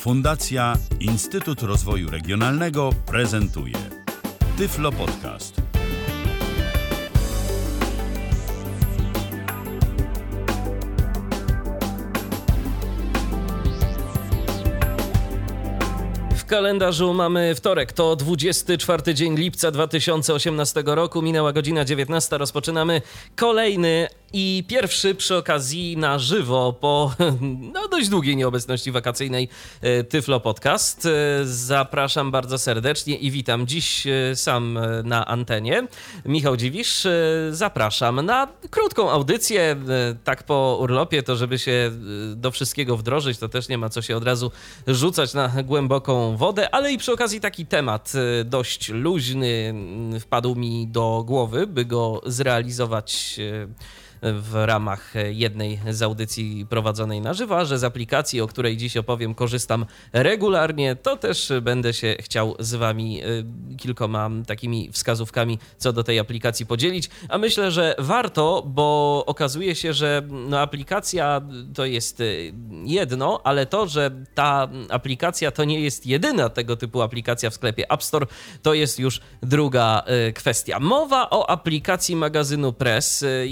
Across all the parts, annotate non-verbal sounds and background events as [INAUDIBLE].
Fundacja Instytut Rozwoju Regionalnego prezentuje Tyflo Podcast. W kalendarzu mamy wtorek, to 24 dzień lipca 2018 roku, minęła godzina 19, rozpoczynamy kolejny i pierwszy przy okazji na żywo po [LAUGHS] no, dość długiej nieobecności wakacyjnej e, Tyflo Podcast. E, Zapraszam bardzo serdecznie i witam dziś e, sam na antenie. Michał Dziwisz, zapraszam na krótką audycję, tak po urlopie, to żeby się do wszystkiego wdrożyć, to też nie ma co się od razu rzucać na głęboką wodę, ale i przy okazji taki temat dość luźny wpadł mi do głowy, by go zrealizować w ramach jednej z audycji prowadzonej na żywo, a że z aplikacji, o której dziś opowiem, korzystam regularnie, to też będę się chciał z Wami y, kilkoma takimi wskazówkami co do tej aplikacji podzielić. A myślę, że warto, bo okazuje się, że no, aplikacja to jest y, jedno, ale to, że ta aplikacja to nie jest jedyna tego typu aplikacja w sklepie App Store, to jest już druga y, kwestia. Mowa o aplikacji magazynu Press. Y,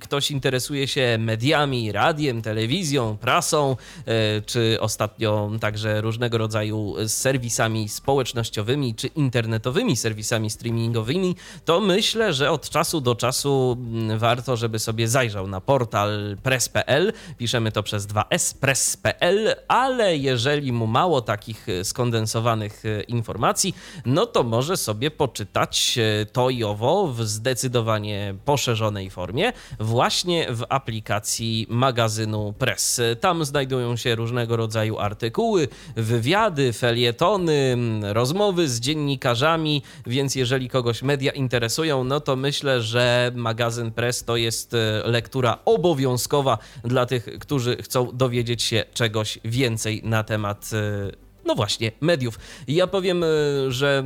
Ktoś interesuje się mediami, radiem, telewizją, prasą, e, czy ostatnio także różnego rodzaju serwisami społecznościowymi, czy internetowymi serwisami streamingowymi, to myślę, że od czasu do czasu mm, warto, żeby sobie zajrzał na portal press.pl. Piszemy to przez 2s, press.pl, ale jeżeli mu mało takich e, skondensowanych e, informacji, no to może sobie poczytać to i owo w zdecydowanie poszerzonej formie właśnie w aplikacji magazynu Press. Tam znajdują się różnego rodzaju artykuły, wywiady, felietony, rozmowy z dziennikarzami, więc jeżeli kogoś media interesują, no to myślę, że magazyn Press to jest e, lektura obowiązkowa dla tych, którzy chcą dowiedzieć się czegoś więcej na temat e, no właśnie, mediów. Ja powiem, y, że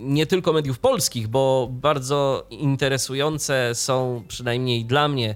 nie tylko mediów polskich, bo bardzo interesujące są, przynajmniej dla mnie,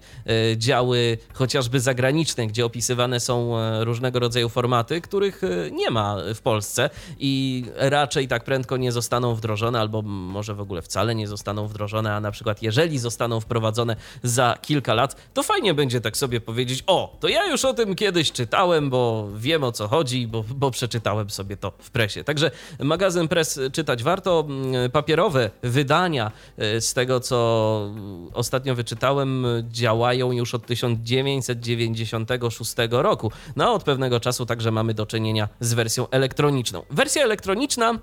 y, działy chociażby zagraniczne, gdzie opisywane są e, różnego rodzaju formaty, których nie ma w Polsce i raczej tak prędko nie zostaną wdrożone, albo może w ogóle wcale nie zostaną wdrożone, a na przykład jeżeli zostaną wprowadzone za kilka lat, to fajnie będzie tak sobie powiedzieć, o, to ja już o tym kiedyś czytałem, bo wiem o co chodzi, bo, bo przeczytałem sobie to w presie. Także magazyn Press czytać warto. Papierowe wydania e, z tego, co ostatnio wyczytałem, działają już od 1996 roku. No a od pewnego czasu także mamy do czynienia z wersją elektroniczną. Wersja elektroniczna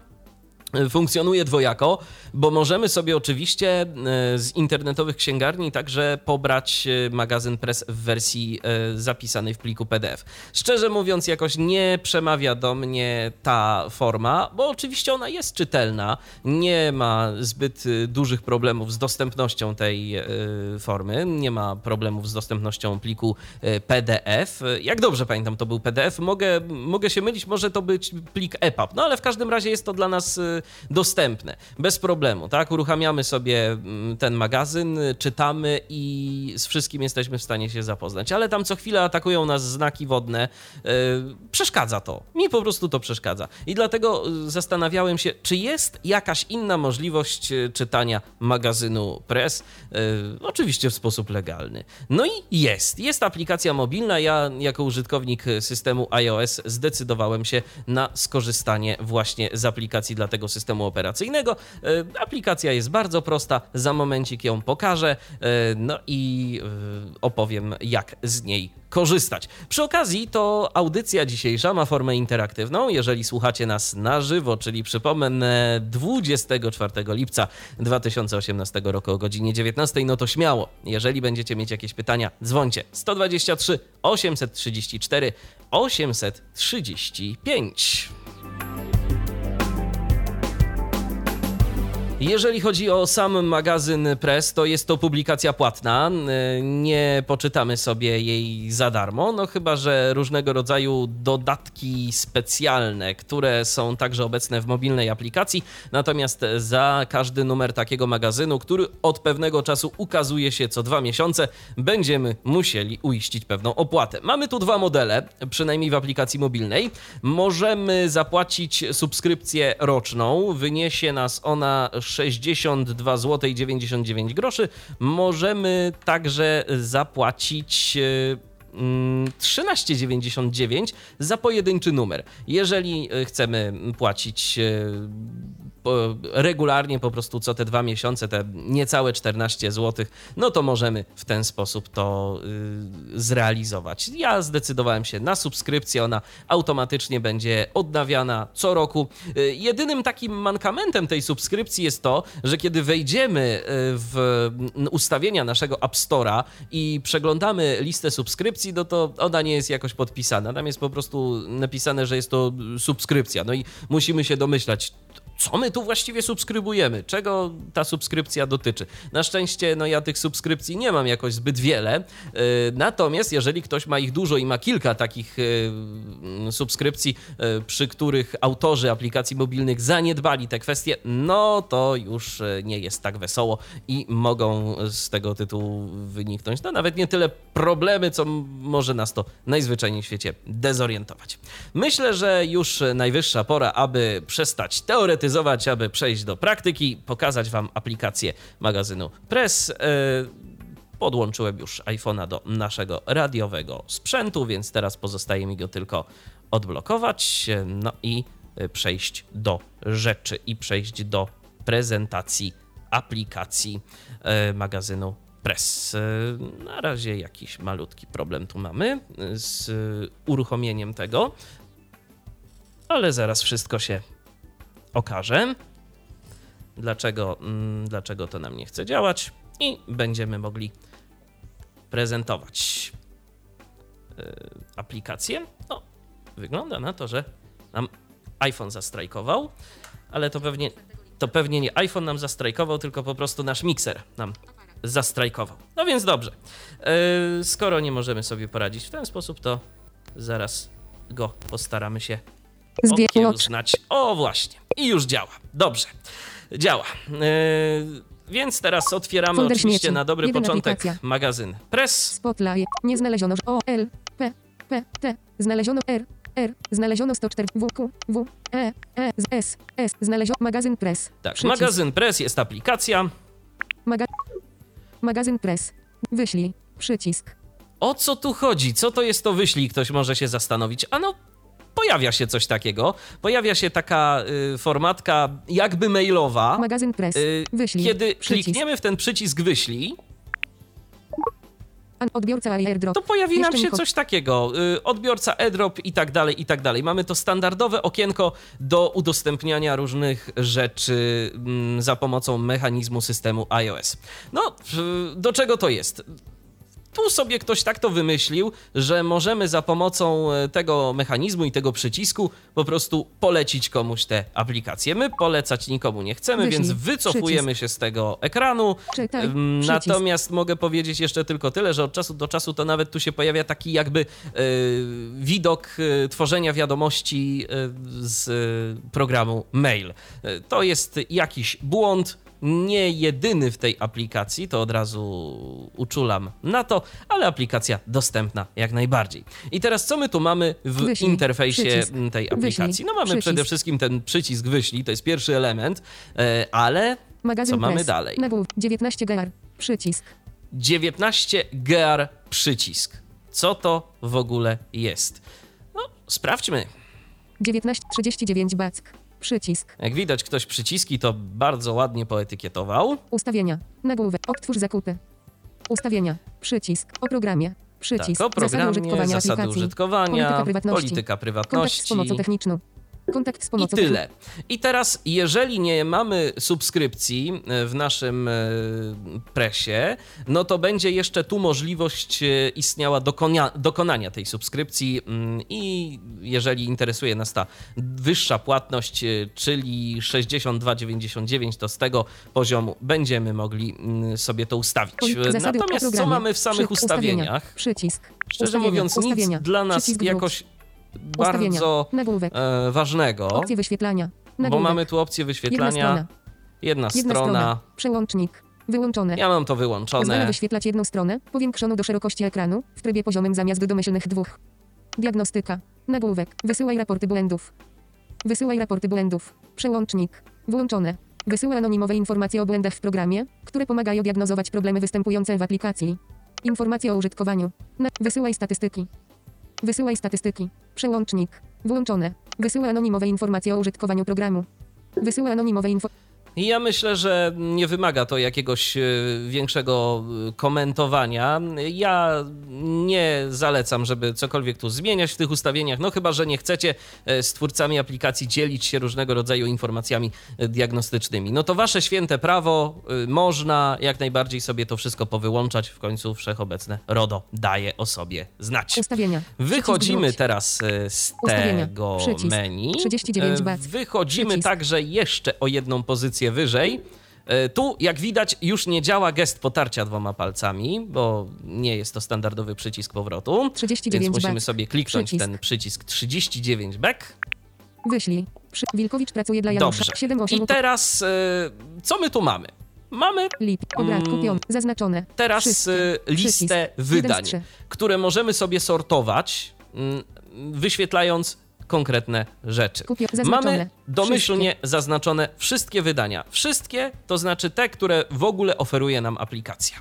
funkcjonuje dwojako, bo możemy sobie oczywiście e, z internetowych księgarni także pobrać e, magazyn Press w wersji e, zapisanej w pliku PDF. Szczerze mówiąc, jakoś nie przemawia do mnie ta forma, bo oczywiście ona jest czytelna, nie ma zbyt dużych problemów z dostępnością tej formy, nie ma problemów z dostępnością pliku PDF. Jak dobrze pamiętam, to był PDF. Mogę, mogę się mylić, może to być plik EPUB, no ale w każdym razie jest to dla nas dostępne, bez problemu, tak? Uruchamiamy sobie mm, ten magazyn, czytamy i z wszystkim jesteśmy w stanie się zapoznać, ale tam co chwilę atakują nas znaki wodne, yy, przeszkadza to, mi po prostu to przeszkadza. I dlatego zastanawiałem się, czy jest jakaś inna możliwość czytania magazynu Press, oczywiście w sposób legalny. No i jest, jest aplikacja mobilna, ja jako użytkownik systemu iOS zdecydowałem się na skorzystanie właśnie z aplikacji dla tego systemu operacyjnego. E, Aplikacja jest bardzo prosta, za momencik ją pokażę, e, no i e, opowiem, jak z niej korzystać. Przy okazji to audycja dzisiejsza ma formę interaktywną. Jeżeli słuchacie nas na żywo, czyli przypomnę 24 lipca 2018 roku o godzinie 19, no to śmiało. Jeżeli będziecie mieć jakieś pytania, dzwońcie 123 834 835. Jeżeli chodzi o sam magazyn Press, to jest to publikacja płatna. Nie poczytamy sobie jej za darmo, no chyba że różnego rodzaju dodatki specjalne, które są także obecne w mobilnej aplikacji. Natomiast za każdy numer takiego magazynu, który od pewnego czasu ukazuje się co dwa miesiące, będziemy musieli uiścić pewną opłatę. Mamy tu dwa modele, przynajmniej w aplikacji mobilnej. Możemy zapłacić subskrypcję roczną, wyniesie nas ona 62 zł 99 groszy. Możemy także zapłacić 13,99 mm, za pojedynczy numer. Jeżeli e, chcemy płacić e, regularnie, po prostu co te dwa miesiące, te niecałe 14 zł, no to możemy w ten sposób to y, zrealizować. Ja zdecydowałem się na subskrypcję, ona automatycznie będzie odnawiana co roku. Y, jedynym takim mankamentem tej subskrypcji jest to, że kiedy wejdziemy y, w ustawienia naszego App Store'a i przeglądamy listę subskrypcji, no to ona nie jest jakoś podpisana. Tam jest po prostu napisane, że jest to subskrypcja. No i musimy się domyślać, co my tu właściwie subskrybujemy, czego ta subskrypcja dotyczy. Na szczęście, no ja tych subskrypcji nie mam jakoś zbyt wiele, y, natomiast jeżeli ktoś ma ich dużo i ma kilka takich y, mm, subskrypcji, y, przy których autorzy aplikacji mobilnych zaniedbali te kwestie, no to już nie jest tak wesoło i mogą z tego tytułu wyniknąć, no nawet nie tyle problemy, co może nas to najzwyczajniej w świecie dezorientować. Myślę, że już najwyższa pora, aby przestać teoretyzować aby przejść do praktyki, pokazać Wam aplikację magazynu Press. E, podłączyłem już iPhone'a do naszego radiowego sprzętu, więc teraz pozostaje mi go tylko odblokować, no i e, przejść do rzeczy i przejść do prezentacji aplikacji e, magazynu Press. Na razie jakiś malutki problem tu mamy z uruchomieniem tego, ale zaraz wszystko się okaże, dlaczego, mm, dlaczego to nam nie chce działać i będziemy mogli prezentować yy, aplikację. No, wygląda na to, że nam iPhone zastrajkował, ale to pewnie, to pewnie nie iPhone nam zastrajkował, tylko po prostu nasz mikser nam zastrajkował. No więc dobrze. Yy, skoro nie możemy sobie poradzić w ten sposób, to zaraz go postaramy się okiełznać. O właśnie. I już działa. Dobrze. Działa. Yy, więc teraz otwieramy Folder oczywiście śmieci. na dobry Jeden początek aplikacja. magazyn Press. Spotlight. Nie znaleziono O, L, P, P, T. Znaleziono R, R. Znaleziono 104 W, Q, W, E, E, S, S. Znaleziono magazyn Press. Tak, Przycisk. magazyn Press jest aplikacja. Maga magazyn Press. Wyślij. Przycisk. O co tu chodzi? Co to jest to wyślij? Ktoś może się zastanowić. Ano, pojawia się coś takiego. Pojawia się taka y, formatka jakby mailowa. Magazyn press. Y, wyślij. Kiedy przycisk. klikniemy w ten przycisk wyślij, Odbiorca airdrop. To pojawi nam się coś takiego. Y, odbiorca airdrop i tak dalej, i tak dalej. Mamy to standardowe okienko do udostępniania różnych rzeczy mm, za pomocą mechanizmu systemu iOS. No, do czego to jest? Tu sobie ktoś tak to wymyślił, że możemy za pomocą e, tego mechanizmu i tego przycisku po prostu polecić komuś te aplikacje. My polecać nikomu nie chcemy, Wyślij. więc wycofujemy przycisk. się z tego ekranu. Czytaj. Natomiast mogę powiedzieć jeszcze tylko tyle, że od czasu do czasu to nawet tu się pojawia taki jakby e, widok e, tworzenia wiadomości z programu mail. To jest jakiś błąd, nie jedyny w tej aplikacji, to od razu uczulam na to, ale aplikacja dostępna jak najbardziej. I teraz co my tu mamy w wyślij, interfejsie przycisk. tej aplikacji? Wyślij, no mamy przycisk. przede wszystkim ten przycisk wyślij, to jest pierwszy element, e, ale Magazyn co press. mamy dalej? Nagłów 19 GR, przycisk. 19 GR, przycisk. Co to w ogóle jest? No, sprawdźmy. 1939 back. Przycisk. Jak widać, ktoś przyciski to bardzo ładnie poetykietował. Ustawienia. Nagłówek. Odtwórz zakupy. Ustawienia. Przycisk. O programie. Przycisk. Tak, o programie, zasady użytkowania, zasady użytkowania polityka prywatności, polityka prywatności. Kontakt z pomocą techniczną. Kontakt z I pomocą. tyle. I teraz, jeżeli nie mamy subskrypcji e, w naszym e, presie, no to będzie jeszcze tu możliwość e, istniała dokonia, dokonania tej subskrypcji mm, i jeżeli interesuje nas ta wyższa płatność, czyli 62,99, to z tego poziomu będziemy mogli mm, sobie to ustawić. Natomiast co mamy w samych ustawieniach? Przycisk. Szczerze mówiąc, nic dla nas jakoś. Bardzo e, ważnego, Opcje wyświetlania. bo Nagłówek. mamy tu opcję Jedna wyświetlania. strona. Jedna Jedna strona. strona. Przełącznik. Wyłączone. Ja mam to Pozwala wyłączone. wyświetlać jedną stronę, powiększoną do szerokości ekranu, w trybie poziomym zamiast domyślnych dwóch. Diagnostyka. Nagłówek. Wysyłaj raporty błędów. Wysyłaj raporty błędów. Przełącznik. Włączone. Wysyła anonimowe informacje o błędach w programie, które pomagają diagnozować problemy występujące w aplikacji. Informacje o użytkowaniu. Na... Wysyłaj statystyki. Wysyłaj statystyki. Przełącznik. Włączone. Wysyła anonimowe informacje o użytkowaniu programu. Wysyła anonimowe informacje. I ja myślę, że nie wymaga to jakiegoś e, większego e, komentowania. Ja nie zalecam, żeby cokolwiek tu zmieniać w tych ustawieniach, no chyba, że nie chcecie e, z twórcami aplikacji dzielić się różnego rodzaju informacjami diagnostycznymi. No to wasze święte prawo, można jak najbardziej sobie to wszystko powyłączać. W końcu wszechobecne RODO daje o sobie znać. Ustawienia. Wychodzimy teraz z tego menu. 39 E, bat. Wychodzimy Przycisk. także jeszcze o jedną pozycję wyżej. E, Tu, jak widać, już nie działa gest potarcia dwoma palcami, bo nie jest to standardowy przycisk powrotu. 39 Więc musimy back. sobie kliknąć Przycisk. ten przycisk 39 back. Wyślij. Przy... Wilkowicz pracuje dla Janusza. Dobrze. 7 8 I teraz, e, co my tu mamy? Mamy Lip. Obraz Mm, kupiony. Zaznaczone. teraz Wszystkie. e, listę Przycisk. Wydań, które możemy sobie sortować, mm, wyświetlając konkretne rzeczy. Mamy domyślnie zaznaczone wszystkie wydania. Wszystkie to znaczy te, które w ogóle oferuje nam aplikacja.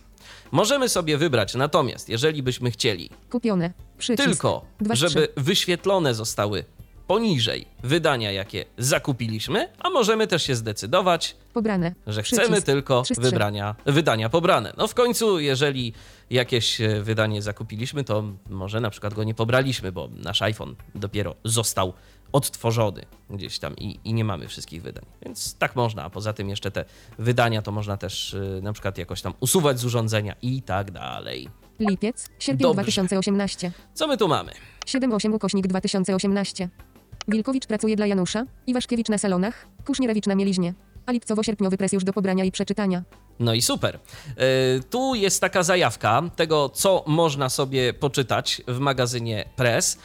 Możemy sobie wybrać natomiast, jeżeli byśmy chcieli, Wszystkie. Kupione. Przycisk. tylko Dwa z żeby wyświetlone zostały poniżej wydania, jakie zakupiliśmy, a możemy też się zdecydować, Pobrane. że Przycisk. chcemy tylko z trzech. wybrania, wydania pobrane. No w końcu, jeżeli jakieś e, wydanie zakupiliśmy, to może na przykład go nie pobraliśmy, bo nasz iPhone dopiero został odtworzony gdzieś tam i, i nie mamy wszystkich wydań. Więc tak można, a poza tym jeszcze te wydania to można też e, na przykład jakoś tam usuwać z urządzenia i tak dalej. Lipiec. Sierpień Dobrze. 2018. Co my tu mamy? 7-8 ukośnik 2018. Wilkowicz pracuje dla Janusza. Iwaszkiewicz na salonach. Kusznierewicz na mieliźnie. A lipcowo-sierpniowy pres już do pobrania i przeczytania. No i super. E, Tu jest taka zajawka tego, co można sobie poczytać w magazynie Press e,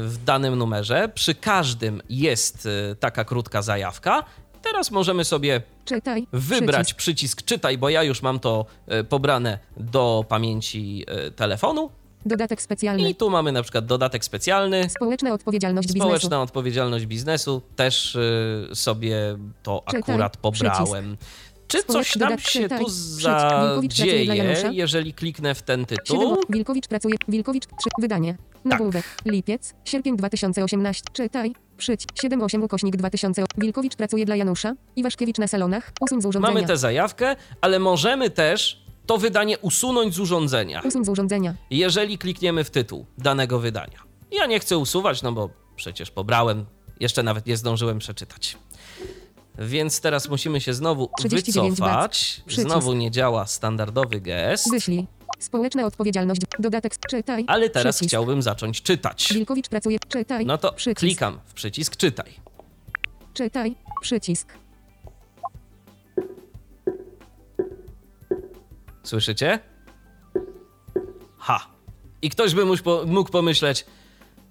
w danym numerze. Przy każdym jest e, taka krótka zajawka. Teraz możemy sobie Czytaj. wybrać Przycisk. przycisk czytaj, bo ja już mam to pobrane do pamięci telefonu. Dodatek specjalny. I tu mamy na przykład dodatek specjalny. Społeczna odpowiedzialność biznesu. Społeczna odpowiedzialność biznesu. Też y, sobie to Czytaj. akurat pobrałem. Czy coś dodatek się tu Przycisk. Dla zadzieje, jeżeli kliknę w ten 7. tytuł? Wilkowicz pracuje. Wilkowicz 3. Wydanie. Nagłówek. Lipiec. Sierpień 2018. Czytaj. Przyć. 7-8 ukośnik 2000. Wilkowicz pracuje dla Janusza. Iwaszkiewicz na salonach. Usuń z urządzenia. Mamy tę zajawkę, ale możemy też to wydanie usunąć z urządzenia, Usuń z urządzenia. jeżeli klikniemy w tytuł danego wydania. Ja nie chcę usuwać, no bo przecież pobrałem, jeszcze nawet nie zdążyłem przeczytać. Więc teraz musimy się znowu 39 wycofać. Znowu nie działa standardowy gest. Wyślij. Społeczna odpowiedzialność. Dodatek. Czytaj. Ale teraz Przycisk. chciałbym zacząć czytać. Wilkowicz pracuje. Czytaj. No to Przycisk. klikam w przycisk czytaj. Czytaj. Przycisk. Słyszycie? Ha. I ktoś by mógł po- mógł pomyśleć,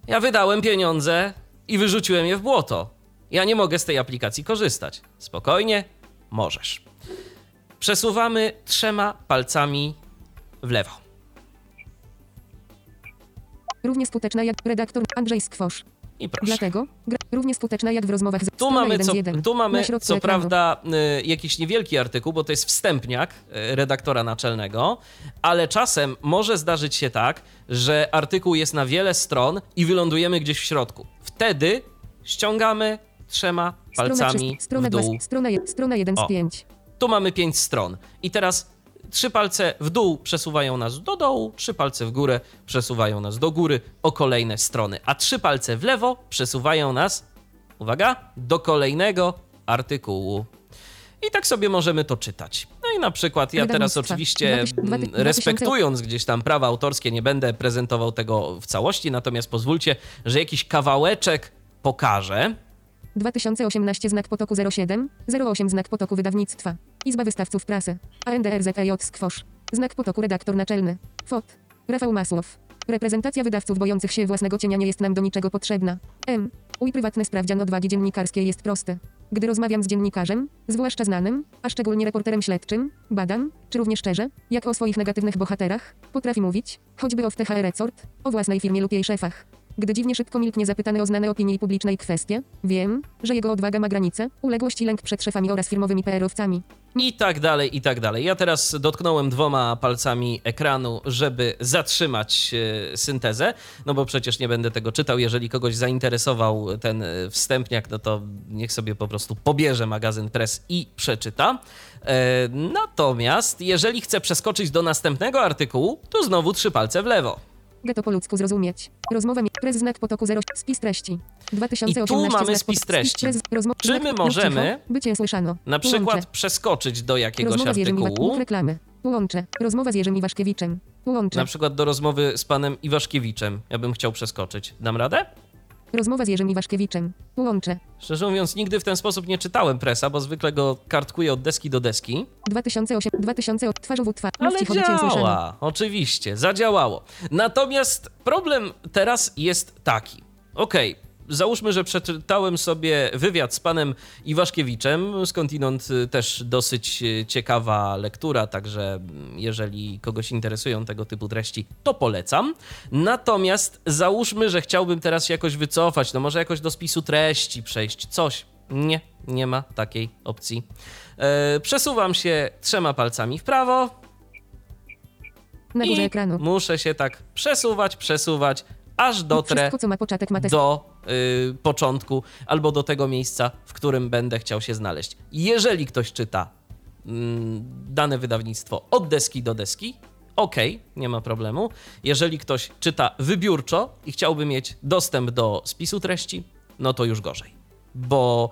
ja wydałem pieniądze i wyrzuciłem je w błoto. Ja nie mogę z tej aplikacji korzystać. Spokojnie, możesz. Przesuwamy trzema palcami w lewo. Równie skuteczna jak redaktor Andrzej Skwosz. I proszę. Dlatego gra, równie skuteczna jak w rozmowach z Tu strona mamy, co, tu mamy co ekranu. prawda y, jakiś niewielki artykuł, bo to jest wstępniak y, redaktora naczelnego, ale czasem może zdarzyć się tak, że artykuł jest na wiele stron i wylądujemy gdzieś w środku. Wtedy ściągamy trzema Strona palcami przez- strona w dół. strona, strona 1 O. z 5. Tu mamy pięć stron. I teraz trzy palce w dół przesuwają nas do dołu, trzy palce w górę przesuwają nas do góry o kolejne strony, a trzy palce w lewo przesuwają nas uwaga, do kolejnego artykułu. I tak sobie możemy to czytać. No i na przykład ja teraz oczywiście, mm, respektując gdzieś tam prawa autorskie, nie będę prezentował tego w całości, natomiast pozwólcie, że jakiś kawałeczek pokażę. 2018 znak potoku 07, 08 znak potoku wydawnictwa. Izba Wystawców Prasy. ANDRZEJ Skwosz. Znak potoku redaktor naczelny. FOT. Rafał Masłow. Reprezentacja wydawców bojących się własnego cienia nie jest nam do niczego potrzebna. M. Mój prywatny sprawdzian odwagi dziennikarskiej jest prosty. Gdy rozmawiam z dziennikarzem, zwłaszcza znanym, a szczególnie reporterem śledczym, badam, czy równie szczerze, jak o swoich negatywnych bohaterach, potrafi mówić, choćby o FTH Resort, o własnej firmie lub jej szefach. Gdy dziwnie szybko milknie zapytany o znane opinii publicznej kwestie, wiem, że jego odwaga ma granice, uległość i lęk przed szefami oraz firmowymi PR-owcami. I tak dalej, i tak dalej. Ja teraz dotknąłem dwoma palcami ekranu, żeby zatrzymać e, syntezę, no bo przecież nie będę tego czytał. Jeżeli kogoś zainteresował ten e, wstępniak, no to niech sobie po prostu pobierze magazyn Press i przeczyta. E, natomiast jeżeli chce przeskoczyć do następnego artykułu, to znowu trzy palce w lewo. Getto po ludzku zrozumieć. Rozmowa mi... Prez znak potoku 0... Spis treści. 2018 I tu mamy spis treści. Prez... Rozmo... Czy my możemy Bycie słyszano. Na przykład Łącze. przeskoczyć do jakiegoś Rozmowa z artykułu, Mów reklamy. Łącze. Rozmowa z Jerzym Iwaszkiewiczem. Łącze. na przykład do rozmowy z panem Iwaszkiewiczem. Ja bym chciał przeskoczyć. Dam radę? Rozmowa z Jerzym Iwaszkiewiczem. Łącze. Szczerze mówiąc, nigdy w ten sposób nie czytałem presa, bo zwykle go kartkuję od deski do deski. 2008... 2000... Twarzowód twarz. Mów Ale działa, oczywiście, zadziałało. Natomiast problem teraz jest taki. Okej, załóżmy, że przeczytałem sobie wywiad z panem Iwaszkiewiczem, skądinąd y, też dosyć y, ciekawa lektura, także mm, jeżeli kogoś interesują tego typu treści, to polecam. Natomiast załóżmy, że chciałbym teraz się jakoś wycofać, no może jakoś do spisu treści przejść, coś. Nie, nie ma takiej opcji. E, przesuwam się trzema palcami w prawo, Na górze ekranu. muszę się tak przesuwać, przesuwać, aż dotrę Wszystko, co ma początek, ma do y, początku albo do tego miejsca, w którym będę chciał się znaleźć. Jeżeli ktoś czyta mm, dane wydawnictwo od deski do deski, ok, nie ma problemu. Jeżeli ktoś czyta wybiórczo i chciałby mieć dostęp do spisu treści, no to już gorzej, bo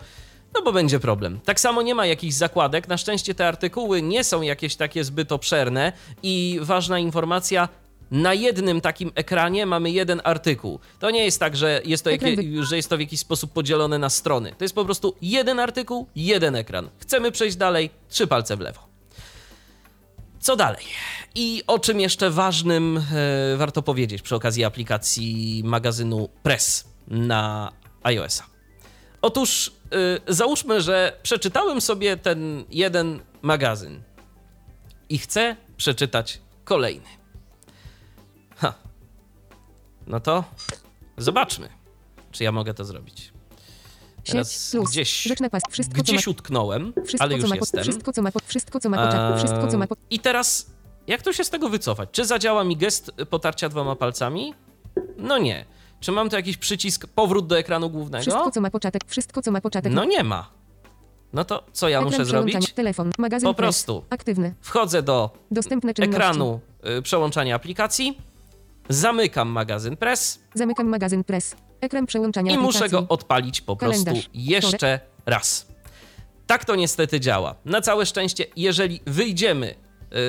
no bo będzie problem. Tak samo nie ma jakichś zakładek. Na szczęście te artykuły nie są jakieś takie zbyt obszerne i ważna informacja. Na jednym takim ekranie mamy jeden artykuł. To nie jest tak, że jest, to Ekran jakie, że jest to w jakiś sposób podzielone na strony. To jest po prostu jeden artykuł, jeden ekran. Chcemy przejść dalej, trzy palce w lewo. Co dalej? I o czym jeszcze ważnym e, warto powiedzieć przy okazji aplikacji magazynu Press na iOS-a? Otóż y, załóżmy, że przeczytałem sobie ten jeden magazyn i chcę przeczytać kolejny. No to zobaczmy, czy ja mogę to zrobić. Teraz plus. gdzieś, Rzecz na pas. Wszystko, co ma... gdzieś utknąłem, Wszystko, ale co już ma... po- jestem. Wszystko, co ma... Wszystko, co ma początek. Wszystko, co ma... Eee, I teraz, jak tu się z tego wycofać? Czy zadziała mi gest potarcia dwoma palcami? No nie. Czy mam tu jakiś przycisk powrót do ekranu głównego? Wszystko, co ma początek. Wszystko, co ma początek. No nie ma. No to co ja Ekran muszę zrobić? Telefon. Magazyn Po prostu. Aktywny. Wchodzę do Dostępne czynności. ekranu y, przełączania aplikacji, zamykam magazyn Press Zamykam magazyn Press. Ekran przełączania i aplikacji. muszę go odpalić po prostu Kalendarz. jeszcze raz. Tak to niestety działa. Na całe szczęście, jeżeli wyjdziemy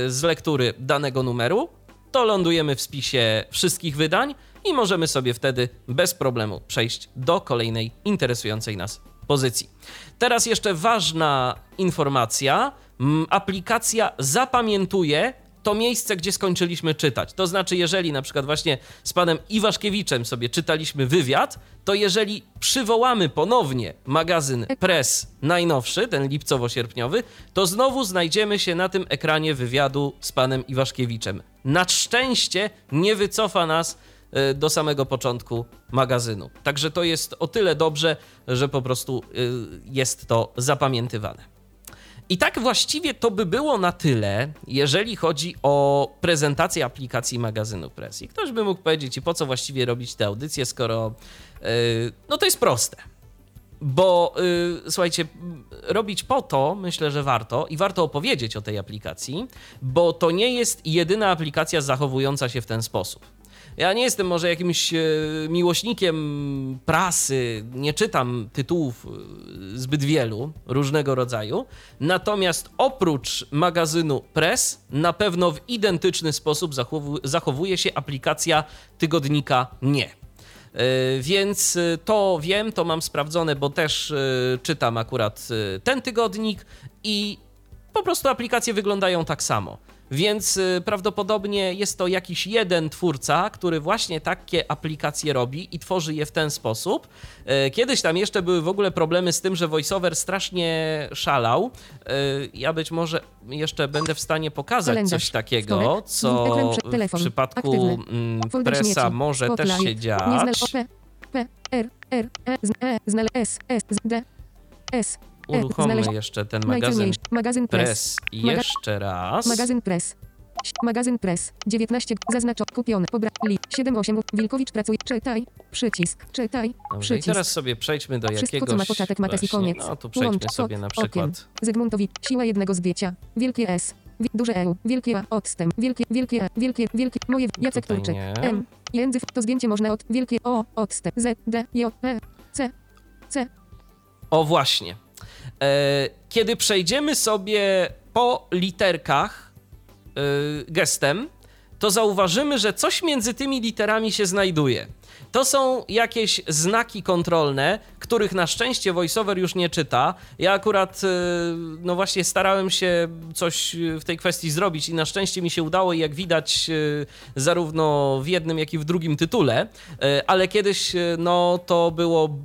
y, z lektury danego numeru, to lądujemy w spisie wszystkich wydań i możemy sobie wtedy bez problemu przejść do kolejnej interesującej nas pozycji. Teraz jeszcze ważna informacja. Aplikacja zapamiętuje to miejsce, gdzie skończyliśmy czytać. To znaczy, jeżeli na przykład właśnie z panem Iwaszkiewiczem sobie czytaliśmy wywiad, to jeżeli przywołamy ponownie magazyn Press najnowszy, ten lipcowo-sierpniowy, to znowu znajdziemy się na tym ekranie wywiadu z panem Iwaszkiewiczem. Na szczęście nie wycofa nas e, do samego początku magazynu. Także to jest o tyle dobrze, że po prostu e, jest to zapamiętywane. I tak właściwie to by było na tyle, jeżeli chodzi o prezentację aplikacji magazynu Press. I ktoś by mógł powiedzieć, i po co właściwie robić te audycje, skoro yy, no to jest proste. Bo yy, słuchajcie, robić po to myślę, że warto i warto opowiedzieć o tej aplikacji, bo to nie jest jedyna aplikacja zachowująca się w ten sposób. Ja nie jestem może jakimś e, miłośnikiem prasy, nie czytam tytułów e, zbyt wielu różnego rodzaju. Natomiast oprócz magazynu Press, na pewno w identyczny sposób zachowuje się aplikacja tygodnika Nie. Więc to wiem, to mam sprawdzone, bo też czytam akurat ten tygodnik i po prostu aplikacje wyglądają tak samo. Więc y, prawdopodobnie jest to jakiś jeden twórca, który właśnie takie aplikacje robi i tworzy je w ten sposób. Y, kiedyś tam jeszcze były w ogóle problemy z tym, że VoiceOver strasznie szalał. Y, ja być może jeszcze będę w stanie pokazać Kalendarz. coś takiego, co w przypadku mm, presa może też się dziać. P, R, R, E, S, S, D, S, Uruchommy jeszcze ten magazyn, magazyn Press jeszcze raz. Magazyn Press. Magazyn Press. 19. Zaznaczo. Kupione. Pobra. Li. 7-8. Wilkowicz pracuje. Czytaj. Przycisk. Czytaj. Dobrze, przycisk. I teraz sobie przejdźmy do Wszystko, jakiegoś... co ma początek, ma i koniec. No tu przejdźmy Łącz, sobie na przykład... Okiem. Zygmuntowi. Siła jednego zdjęcia. Wielkie S. Wi duże E. Wielkie A. Odstęp. Wielkie, wielkie E. Wielkie, wielkie... Moje... Jacek Turczyk. M. Jędzyk. To zdjęcie można od... Wielkie O. Odstęp. Z. D. J. E. C. C. O właśnie. E, kiedy przejdziemy sobie po literkach e, gestem, to zauważymy, że coś między tymi literami się znajduje. To są jakieś znaki kontrolne, których na szczęście VoiceOver już nie czyta. Ja akurat, e, no właśnie, starałem się coś w tej kwestii zrobić i na szczęście mi się udało, jak widać, zarówno w jednym, jak i w drugim tytule, ale kiedyś, no to było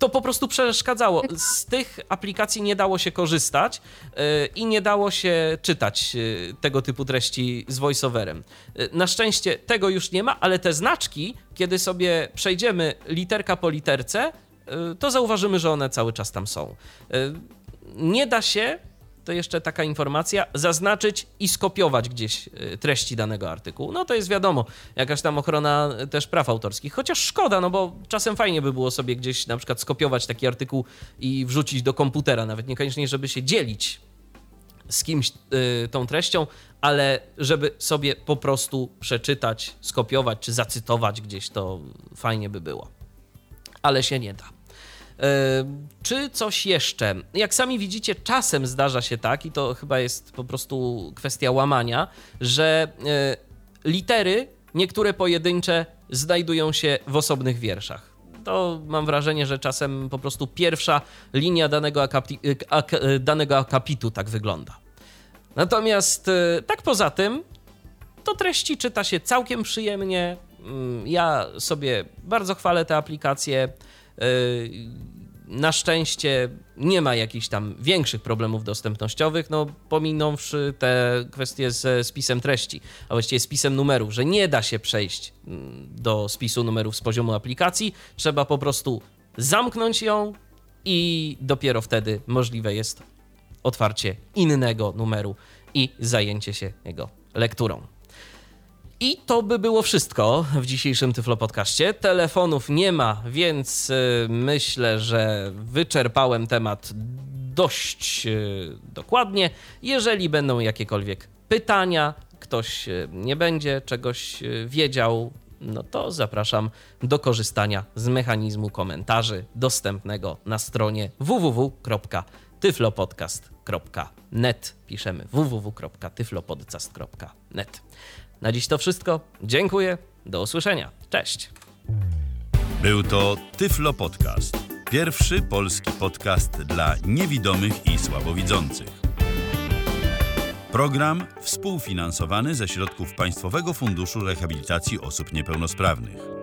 to po prostu przeszkadzało. Z tych aplikacji nie dało się korzystać yy, i nie dało się czytać yy, tego typu treści z voiceoverem. Yy, na szczęście tego już nie ma, ale te znaczki, kiedy sobie przejdziemy literka po literce, to zauważymy, że one cały czas tam są. Nie da się to jeszcze taka informacja, zaznaczyć i skopiować gdzieś y, treści danego artykułu. No to jest wiadomo, jakaś tam ochrona też praw autorskich, chociaż szkoda, no bo czasem fajnie by było sobie gdzieś na przykład skopiować taki artykuł i wrzucić do komputera, nawet niekoniecznie, żeby się dzielić z kimś y, tą treścią, ale żeby sobie po prostu przeczytać, skopiować czy zacytować gdzieś, to fajnie by było. Ale się nie da. Czy coś jeszcze? Jak sami widzicie, czasem zdarza się tak, i to chyba jest po prostu kwestia łamania, że e, litery, niektóre pojedyncze, znajdują się w osobnych wierszach. To mam wrażenie, że czasem po prostu pierwsza linia danego, akapi ak danego akapitu tak wygląda. Natomiast e, tak poza tym, to treści czyta się całkiem przyjemnie. Mm, ja sobie bardzo chwalę te aplikacje. Na szczęście nie ma jakichś tam większych problemów dostępnościowych, no pominąwszy te kwestie z spisem treści, a właściwie spisem numerów, że nie da się przejść mm, do spisu numerów z poziomu aplikacji, trzeba po prostu zamknąć ją i dopiero wtedy możliwe jest otwarcie innego numeru i zajęcie się jego lekturą. I to by było wszystko w dzisiejszym Tyflo Podcaście. Telefonów nie ma, więc y, myślę, że wyczerpałem temat dość y, dokładnie. Jeżeli będą jakiekolwiek pytania, ktoś y, nie będzie czegoś wiedział, no to zapraszam do korzystania z mechanizmu komentarzy dostępnego na stronie www.tyflopodcast.net. Piszemy www.tyflopodcast.net. Na dziś to wszystko. Dziękuję. Do usłyszenia. Cześć. Był to Tyflo Podcast. Pierwszy polski podcast dla niewidomych i słabowidzących. Program współfinansowany ze środków Państwowego Funduszu Rehabilitacji Osób Niepełnosprawnych.